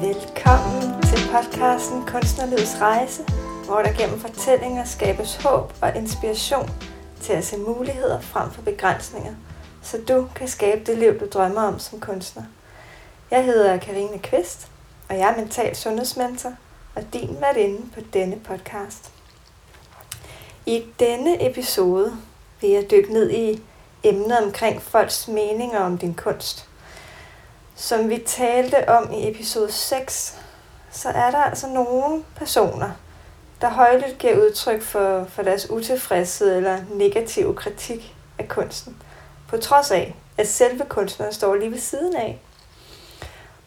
Velkommen til podcasten Kunstnerlivets Rejse, hvor der gennem fortællinger skabes håb og inspiration til at se muligheder frem for begrænsninger, så du kan skabe det liv, du drømmer om som kunstner. Jeg hedder Karine Kvist, og jeg er mental sundhedsmentor og din inde på denne podcast. I denne episode vil jeg dykke ned i emnet omkring folks meninger om din kunst – som vi talte om i episode 6, så er der altså nogle personer, der højlydt giver udtryk for, for deres utilfredshed eller negative kritik af kunsten, på trods af, at selve kunstneren står lige ved siden af.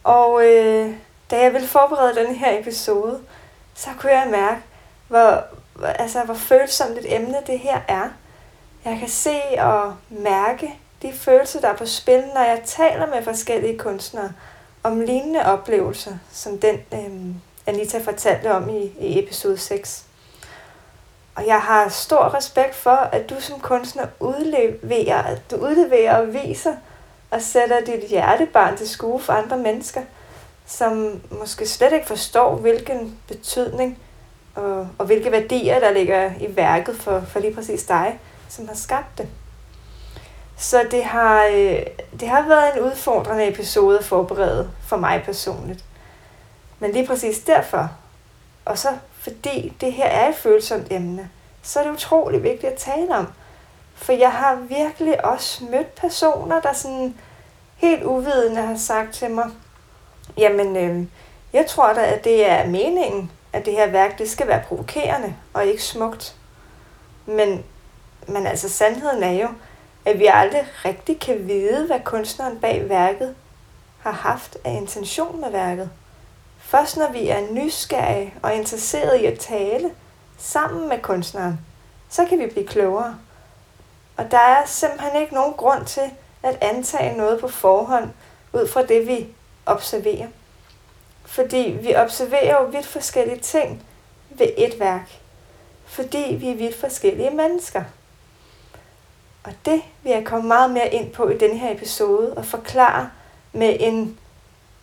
Og øh, da jeg ville forberede den her episode, så kunne jeg mærke, hvor, altså, hvor følsomt et emne det her er. Jeg kan se og mærke de følelser, der er på spil, når jeg taler med forskellige kunstnere om lignende oplevelser, som den øh, Anita fortalte om i, i episode 6. Og jeg har stor respekt for, at du som kunstner udleverer, at du udleverer og viser og sætter dit hjertebarn til skue for andre mennesker, som måske slet ikke forstår, hvilken betydning og, og hvilke værdier, der ligger i værket for, for lige præcis dig, som har skabt det. Så det har, øh, det har været en udfordrende episode at forberede for mig personligt. Men lige præcis derfor, og så fordi det her er et følsomt emne, så er det utrolig vigtigt at tale om. For jeg har virkelig også mødt personer, der sådan helt uvidende har sagt til mig, jamen øh, jeg tror da, at det er meningen, at det her værk, det skal være provokerende og ikke smukt. Men, men altså sandheden er jo, at vi aldrig rigtig kan vide, hvad kunstneren bag værket har haft af intention med værket. Først når vi er nysgerrige og interesserede i at tale sammen med kunstneren, så kan vi blive klogere. Og der er simpelthen ikke nogen grund til at antage noget på forhånd ud fra det, vi observerer. Fordi vi observerer jo vidt forskellige ting ved et værk. Fordi vi er vidt forskellige mennesker. Og det vil jeg komme meget mere ind på i denne her episode og forklare med en,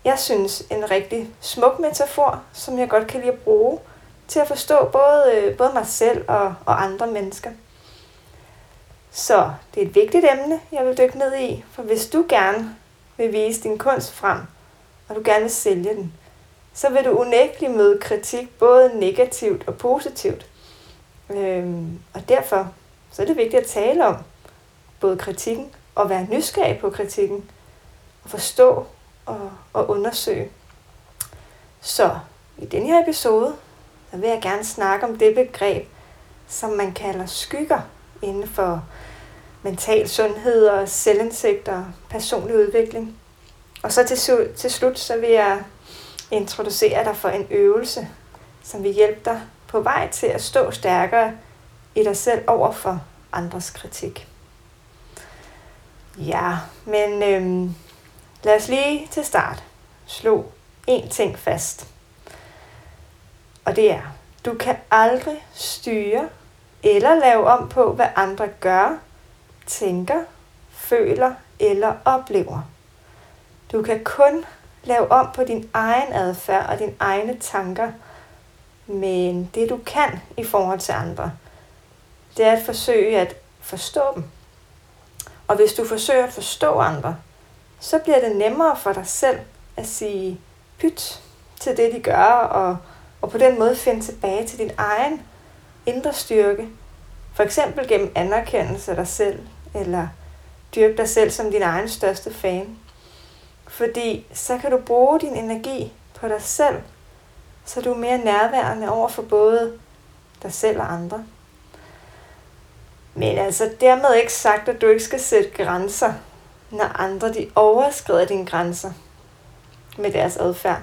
jeg synes, en rigtig smuk metafor, som jeg godt kan lide at bruge til at forstå både, øh, både mig selv og, og andre mennesker. Så det er et vigtigt emne, jeg vil dykke ned i, for hvis du gerne vil vise din kunst frem, og du gerne vil sælge den, så vil du unægteligt møde kritik, både negativt og positivt. Øhm, og derfor så er det vigtigt at tale om, både kritikken og være nysgerrig på kritikken og forstå og, og undersøge. Så i den her episode, der vil jeg gerne snakke om det begreb, som man kalder skygger inden for mental sundhed og selvindsigt og personlig udvikling. Og så til, til slut, så vil jeg introducere dig for en øvelse, som vil hjælpe dig på vej til at stå stærkere i dig selv over for andres kritik. Ja, men øhm, lad os lige til start slå en ting fast. Og det er, du kan aldrig styre eller lave om på, hvad andre gør, tænker, føler eller oplever. Du kan kun lave om på din egen adfærd og dine egne tanker, men det du kan i forhold til andre, det er at forsøge at forstå dem og hvis du forsøger at forstå andre, så bliver det nemmere for dig selv at sige pyt til det, de gør, og, og på den måde finde tilbage til din egen indre styrke. For eksempel gennem anerkendelse af dig selv, eller dyrke dig selv som din egen største fan. Fordi så kan du bruge din energi på dig selv, så du er mere nærværende over for både dig selv og andre. Men altså dermed ikke sagt, at du ikke skal sætte grænser, når andre de overskrider dine grænser med deres adfærd.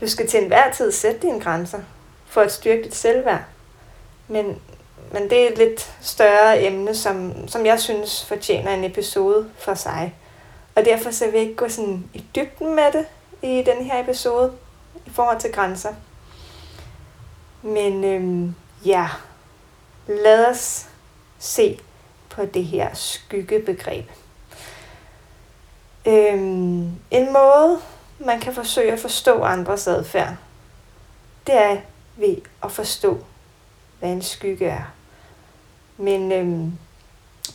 Du skal til enhver tid sætte dine grænser for at styrke dit selvværd. Men, men det er et lidt større emne, som, som jeg synes fortjener en episode for sig. Og derfor så vil jeg ikke gå sådan i dybden med det i den her episode i forhold til grænser. Men øhm, ja, lad os se på det her skyggebegreb. Øhm, en måde, man kan forsøge at forstå andres adfærd, det er ved at forstå, hvad en skygge er. Men øhm,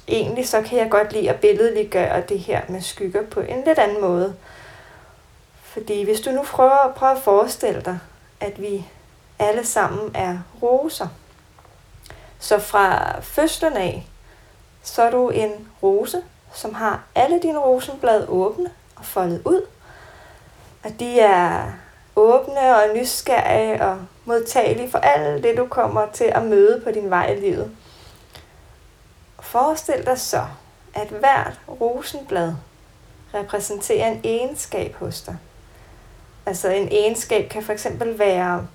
egentlig så kan jeg godt lide at billedliggøre det her med skygger på en lidt anden måde. Fordi hvis du nu prøver, prøver at forestille dig, at vi alle sammen er roser. Så fra fødslen af, så er du en rose, som har alle dine rosenblad åbne og foldet ud. Og de er åbne og nysgerrige og modtagelige for alt det, du kommer til at møde på din vej i livet. Forestil dig så, at hvert rosenblad repræsenterer en egenskab hos dig. Altså en egenskab kan for eksempel være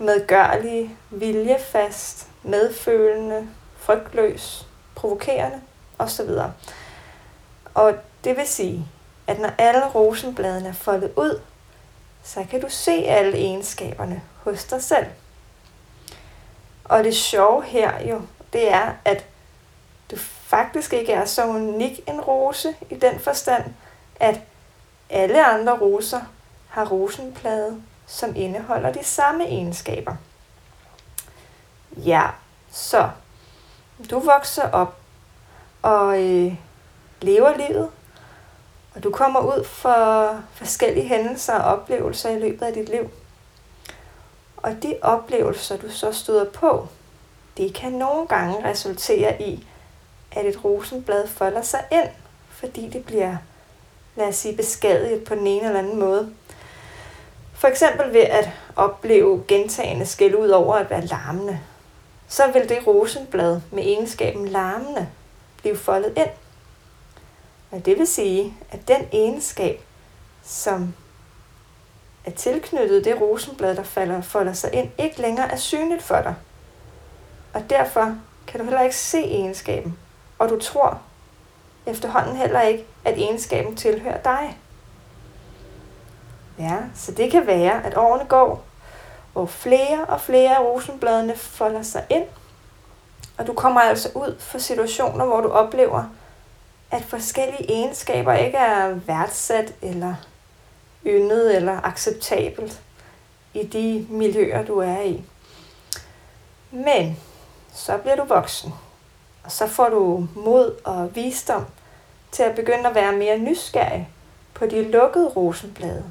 medgørlig, viljefast, medfølende, frygtløs, provokerende osv. Og det vil sige, at når alle rosenbladene er foldet ud, så kan du se alle egenskaberne hos dig selv. Og det sjove her jo, det er, at du faktisk ikke er så unik en rose i den forstand, at alle andre roser har rosenplade, som indeholder de samme egenskaber. Ja, så du vokser op og øh, lever livet, og du kommer ud for forskellige hændelser og oplevelser i løbet af dit liv. Og de oplevelser, du så støder på, det kan nogle gange resultere i, at et rosenblad folder sig ind, fordi det bliver, lad os sige, beskadiget på den ene eller anden måde. For eksempel ved at opleve gentagende skæld ud over at være larmende. Så vil det rosenblad med egenskaben larmende blive foldet ind. Og det vil sige, at den egenskab, som er tilknyttet det rosenblad, der falder, folder sig ind, ikke længere er synligt for dig. Og derfor kan du heller ikke se egenskaben og du tror efterhånden heller ikke, at egenskaben tilhører dig. Ja, så det kan være, at årene går, hvor flere og flere af rosenbladene folder sig ind, og du kommer altså ud for situationer, hvor du oplever, at forskellige egenskaber ikke er værdsat eller yndet eller acceptabelt i de miljøer, du er i. Men så bliver du voksen, og så får du mod og visdom til at begynde at være mere nysgerrig på de lukkede rosenblade.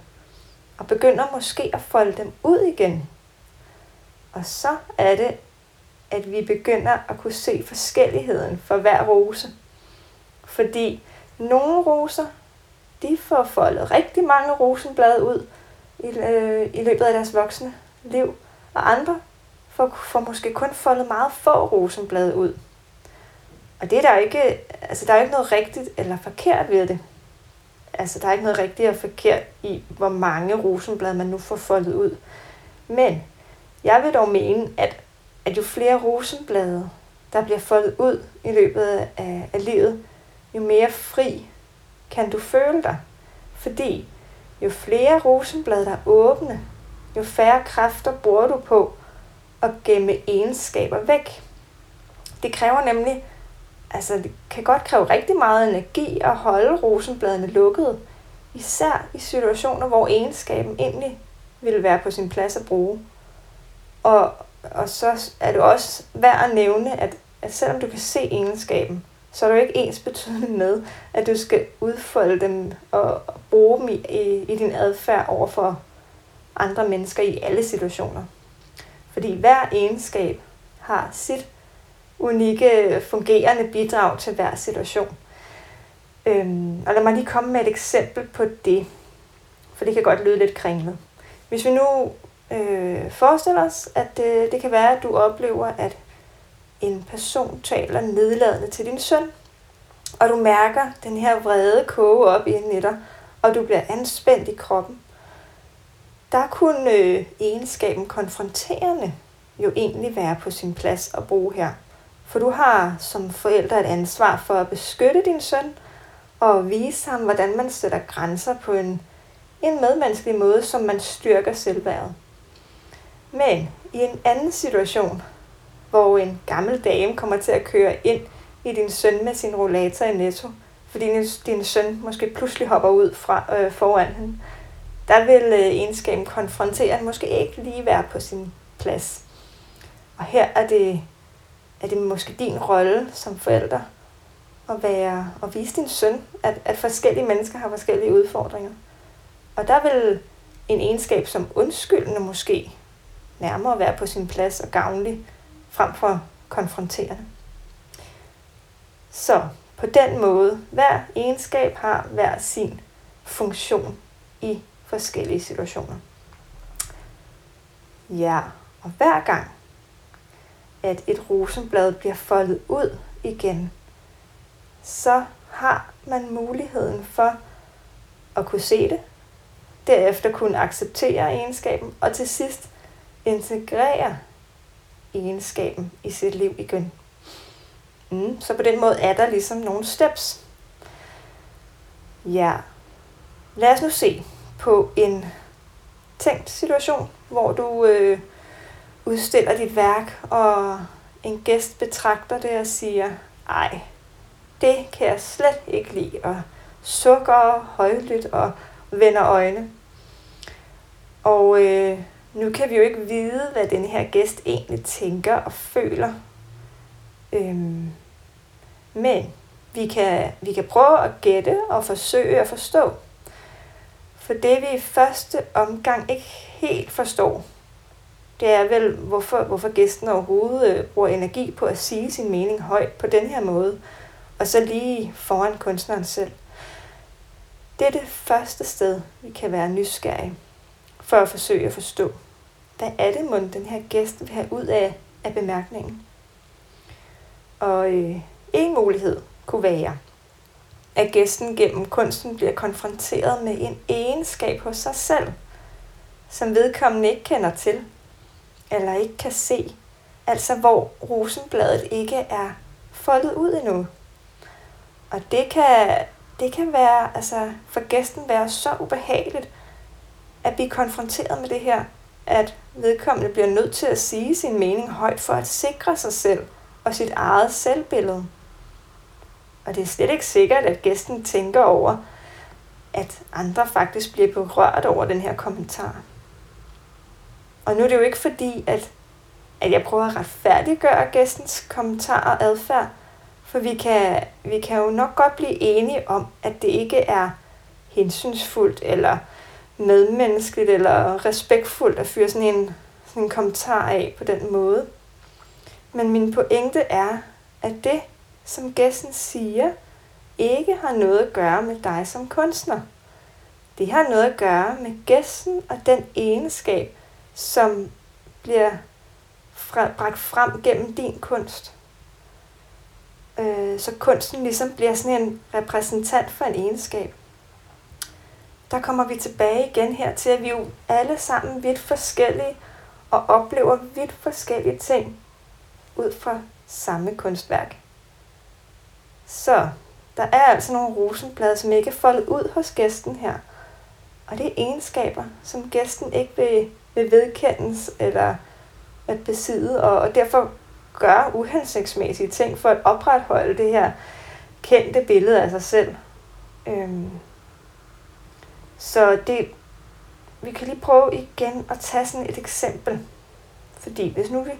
Og begynder måske at folde dem ud igen. Og så er det, at vi begynder at kunne se forskelligheden for hver rose. Fordi nogle roser, de får foldet rigtig mange rosenblade ud i, øh, i løbet af deres voksne liv. Og andre får, får måske kun foldet meget få rosenblade ud. Og det er der ikke, altså der er ikke noget rigtigt eller forkert ved det. Altså der er ikke noget rigtigt og forkert i, hvor mange rosenblade man nu får foldet ud. Men jeg vil dog mene, at, at jo flere rosenblade, der bliver foldet ud i løbet af, af livet, jo mere fri kan du føle dig. Fordi jo flere rosenblade, der er åbne, jo færre kræfter bruger du på at gemme egenskaber væk. Det kræver nemlig altså, det kan godt kræve rigtig meget energi at holde rosenbladene lukkede, især i situationer, hvor egenskaben egentlig ville være på sin plads at bruge. Og, og så er det også værd at nævne, at, at selvom du kan se egenskaben, så er det ikke ens betydende med, at du skal udfolde dem og bruge dem i, i, i din adfærd over for andre mennesker i alle situationer. Fordi hver egenskab har sit unikke, fungerende bidrag til hver situation. Øhm, og lad mig lige komme med et eksempel på det, for det kan godt lyde lidt kringlet. Hvis vi nu øh, forestiller os, at øh, det kan være, at du oplever, at en person taler nedladende til din søn, og du mærker den her vrede koge op i dig, og du bliver anspændt i kroppen, der kunne øh, egenskaben konfronterende jo egentlig være på sin plads at bruge her. For du har som forælder et ansvar for at beskytte din søn og vise ham, hvordan man sætter grænser på en, en medmenneskelig måde, som man styrker selvværdet. Men i en anden situation, hvor en gammel dame kommer til at køre ind i din søn med sin rollator i netto, fordi din, din søn måske pludselig hopper ud fra øh, foran hende, der vil øh, egenskaben konfrontere måske ikke lige være på sin plads. Og her er det, er det måske din rolle som forælder at, være, at vise din søn, at, at forskellige mennesker har forskellige udfordringer. Og der vil en egenskab som undskyldende måske nærmere være på sin plads og gavnlig frem for konfronterende. Så på den måde, hver egenskab har hver sin funktion i forskellige situationer. Ja, og hver gang, at et rosenblad bliver foldet ud igen, så har man muligheden for at kunne se det, derefter kunne acceptere egenskaben, og til sidst integrere egenskaben i sit liv igen. Mm, så på den måde er der ligesom nogle steps. Ja, lad os nu se på en tænkt situation, hvor du øh, udstiller dit værk, og en gæst betragter det og siger, ej, det kan jeg slet ikke lide, og sukker højlydt og vender øjne. Og øh, nu kan vi jo ikke vide, hvad den her gæst egentlig tænker og føler. Øhm, men vi kan, vi kan prøve at gætte og forsøge at forstå. For det vi i første omgang ikke helt forstår, det er vel, hvorfor, hvorfor gæsten overhovedet øh, bruger energi på at sige sin mening højt på den her måde, og så lige foran kunstneren selv. Det er det første sted, vi kan være nysgerrige for at forsøge at forstå, hvad er det, mon den her gæst vil have ud af, af bemærkningen. Og øh, en mulighed kunne være, at gæsten gennem kunsten bliver konfronteret med en egenskab hos sig selv, som vedkommende ikke kender til, eller ikke kan se, altså hvor rosenbladet ikke er foldet ud endnu. Og det kan, det kan være, altså for gæsten være så ubehageligt, at blive konfronteret med det her, at vedkommende bliver nødt til at sige sin mening højt for at sikre sig selv og sit eget selvbillede. Og det er slet ikke sikkert, at gæsten tænker over, at andre faktisk bliver berørt over den her kommentar. Og nu er det jo ikke fordi, at, at jeg prøver at retfærdiggøre gæstens kommentar og adfærd, for vi kan, vi kan jo nok godt blive enige om, at det ikke er hensynsfuldt eller medmenneskeligt eller respektfuldt at fyre sådan en, sådan en kommentar af på den måde. Men min pointe er, at det, som gæsten siger, ikke har noget at gøre med dig som kunstner. Det har noget at gøre med gæsten og den egenskab, som bliver fra, bragt frem gennem din kunst. Øh, så kunsten ligesom bliver sådan en repræsentant for en egenskab. Der kommer vi tilbage igen her til, at vi jo alle sammen vidt forskellige og oplever vidt forskellige ting ud fra samme kunstværk. Så der er altså nogle rosenblade, som ikke er foldet ud hos gæsten her. Og det er egenskaber, som gæsten ikke vil, vil vedkendes eller at besidde, og, og derfor gør uhensigtsmæssige ting for at opretholde det her kendte billede af sig selv. Øhm. Så det, vi kan lige prøve igen at tage sådan et eksempel. Fordi hvis nu vi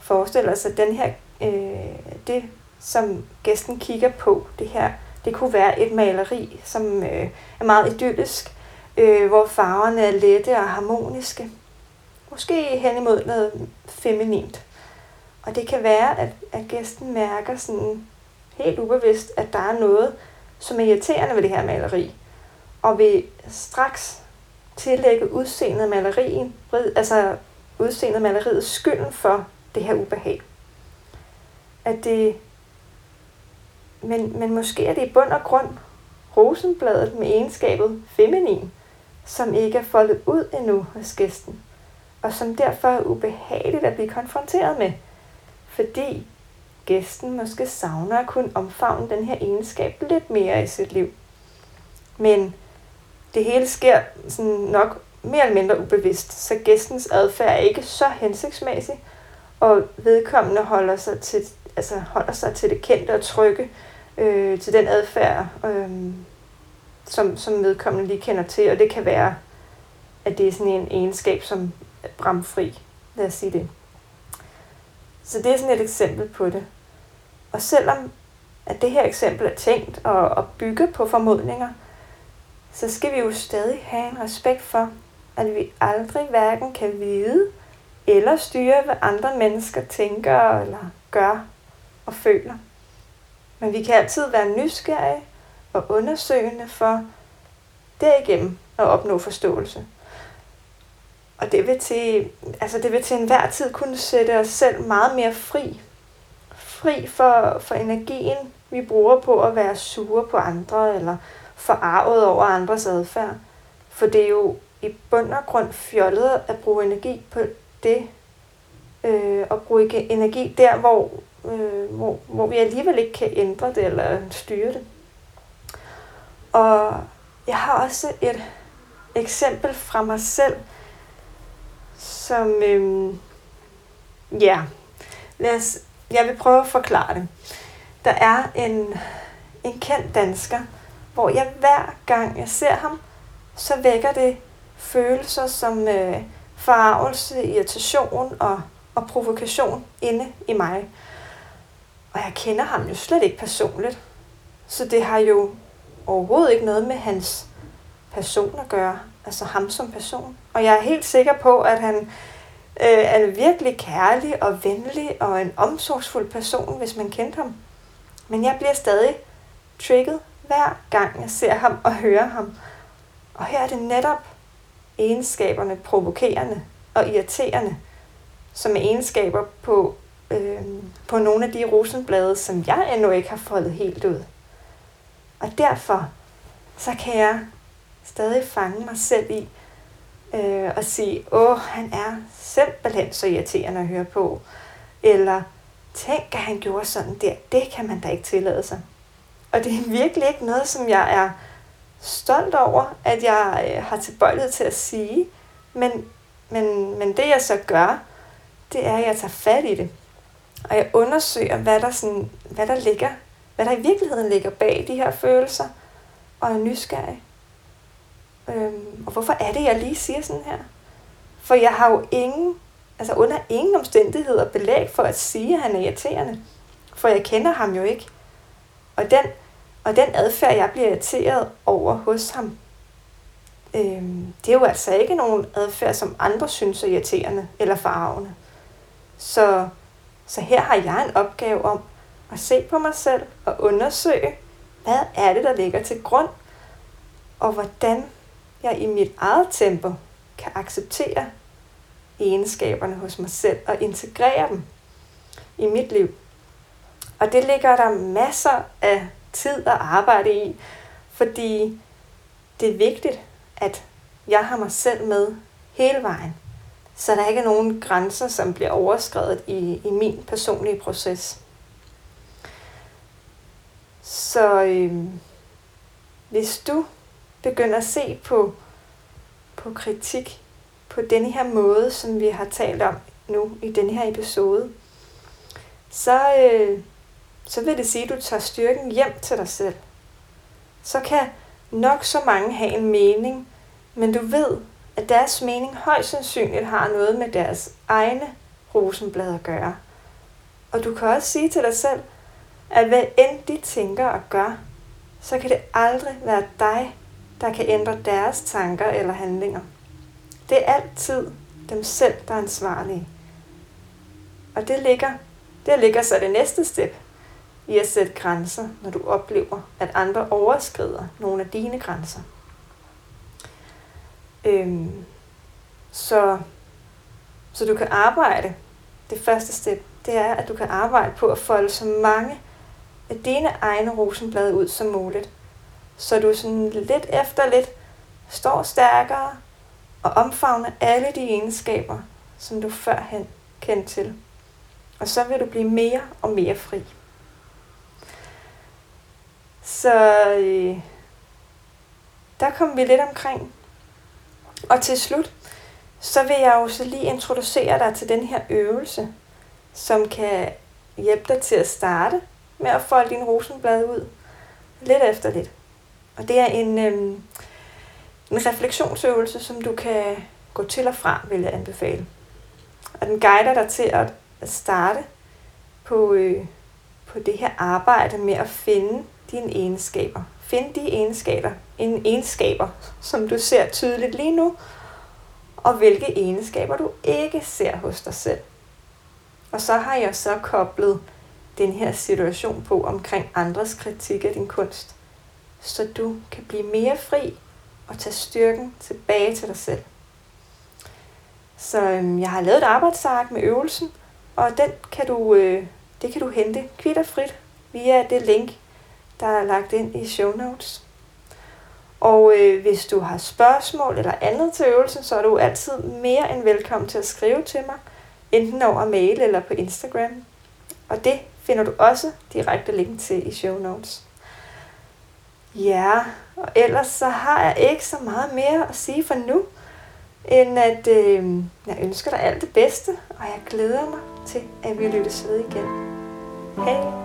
forestiller os, at den her, øh, det som gæsten kigger på, det her, det kunne være et maleri, som øh, er meget idyllisk, øh, hvor farverne er lette og harmoniske. Måske hen imod noget feminint. Og det kan være, at, at gæsten mærker sådan helt ubevidst, at der er noget, som er irriterende ved det her maleri. Og vil straks tillægge udseendet malerien, altså udseendet maleriet skylden for det her ubehag. At det, men, men måske er det i bund og grund rosenbladet med egenskabet feminin, som ikke er foldet ud endnu hos gæsten, og som derfor er ubehageligt at blive konfronteret med, fordi gæsten måske savner at kunne omfavne den her egenskab lidt mere i sit liv. Men det hele sker sådan nok mere eller mindre ubevidst, så gæstens adfærd er ikke så hensigtsmæssig, og vedkommende holder sig til, altså holder sig til det kendte og trygge, øh, til den adfærd, øh, som, som vedkommende lige kender til, og det kan være at det er sådan en egenskab som bramfri. Lad os sige det. Så det er sådan et eksempel på det. Og selvom at det her eksempel er tænkt og, og bygge på formodninger, så skal vi jo stadig have en respekt for, at vi aldrig hverken kan vide eller styre, hvad andre mennesker tænker eller gør og føler. Men vi kan altid være nysgerrige og undersøgende for derigennem at opnå forståelse. Og det vil, til, altså det vil til enhver tid kunne sætte os selv meget mere fri. Fri for, for energien, vi bruger på at være sure på andre, eller forarvet over andres adfærd. For det er jo i bund og grund fjollet at bruge energi på det, øh, og bruge energi der, hvor, øh, hvor, hvor vi alligevel ikke kan ændre det eller styre det. Og jeg har også et eksempel fra mig selv, som, øh, ja, lad os, jeg vil prøve at forklare det. Der er en, en kendt dansker, hvor jeg hver gang jeg ser ham, så vækker det følelser som øh, forarvelse, irritation og, og provokation inde i mig. Og jeg kender ham jo slet ikke personligt. Så det har jo overhovedet ikke noget med hans person at gøre. Altså ham som person. Og jeg er helt sikker på, at han øh, er en virkelig kærlig og venlig og en omsorgsfuld person, hvis man kendte ham. Men jeg bliver stadig trigget hver gang jeg ser ham og hører ham. Og her er det netop egenskaberne provokerende og irriterende, som er egenskaber på, øh, på nogle af de rosenblade, som jeg endnu ikke har foldet helt ud. Og derfor så kan jeg stadig fange mig selv i øh, og sige, åh, han er simpelthen så irriterende at høre på. Eller, tænk, at han gjorde sådan der. Det kan man da ikke tillade sig. Og det er virkelig ikke noget, som jeg er stolt over, at jeg øh, har tilbøjelighed til at sige. Men, men, men det jeg så gør, det er, at jeg tager fat i det. Og jeg undersøger, hvad der, sådan, hvad der ligger, hvad der i virkeligheden ligger bag de her følelser, og er nysgerrig. Øhm, og hvorfor er det, jeg lige siger sådan her? For jeg har jo ingen, altså under ingen omstændigheder belæg for at sige, at han er irriterende. For jeg kender ham jo ikke. Og den og den adfærd, jeg bliver irriteret over hos ham, øh, det er jo altså ikke nogen adfærd, som andre synes er irriterende eller farvende. Så, så her har jeg en opgave om at se på mig selv og undersøge, hvad er det, der ligger til grund, og hvordan jeg i mit eget tempo kan acceptere egenskaberne hos mig selv og integrere dem i mit liv. Og det ligger der masser af tid at arbejde i, fordi det er vigtigt, at jeg har mig selv med hele vejen, så der ikke er nogen grænser, som bliver overskrevet i, i min personlige proces. Så øh, hvis du begynder at se på, på kritik på denne her måde, som vi har talt om nu i denne her episode, så, øh, så vil det sige, at du tager styrken hjem til dig selv. Så kan nok så mange have en mening, men du ved, at deres mening højst sandsynligt har noget med deres egne rosenblad at gøre. Og du kan også sige til dig selv, at hvad end de tænker og gør, så kan det aldrig være dig, der kan ændre deres tanker eller handlinger. Det er altid dem selv, der er ansvarlige. Og det ligger, det ligger så det næste step i at sætte grænser, når du oplever, at andre overskrider nogle af dine grænser. Øhm, så, så du kan arbejde. Det første step, det er, at du kan arbejde på at folde så mange af dine egne rosenblade ud som muligt. Så du sådan lidt efter lidt står stærkere og omfavner alle de egenskaber, som du førhen kendte til. Og så vil du blive mere og mere fri. Så øh, der kom vi lidt omkring. Og til slut, så vil jeg jo så lige introducere dig til den her øvelse, som kan hjælpe dig til at starte med at folde din rosenblad ud lidt efter lidt. Og det er en, øh, en refleksionsøvelse, som du kan gå til og fra, vil jeg anbefale. Og den guider dig til at starte på, øh, på det her arbejde med at finde dine egenskaber. Find de egenskaber, en egenskaber, som du ser tydeligt lige nu, og hvilke egenskaber du ikke ser hos dig selv. Og så har jeg så koblet den her situation på omkring andres kritik af din kunst, så du kan blive mere fri og tage styrken tilbage til dig selv. Så øhm, jeg har lavet et arbejdsark med øvelsen, og den kan du, øh, det kan du hente kvitterfrit via det link, der er lagt ind i show notes. Og øh, hvis du har spørgsmål eller andet til øvelsen, så er du altid mere end velkommen til at skrive til mig, enten over mail eller på Instagram. Og det finder du også direkte link til i show notes. Ja, og ellers så har jeg ikke så meget mere at sige for nu, end at øh, jeg ønsker dig alt det bedste, og jeg glæder mig til, at vi lyttes ved igen. Hej!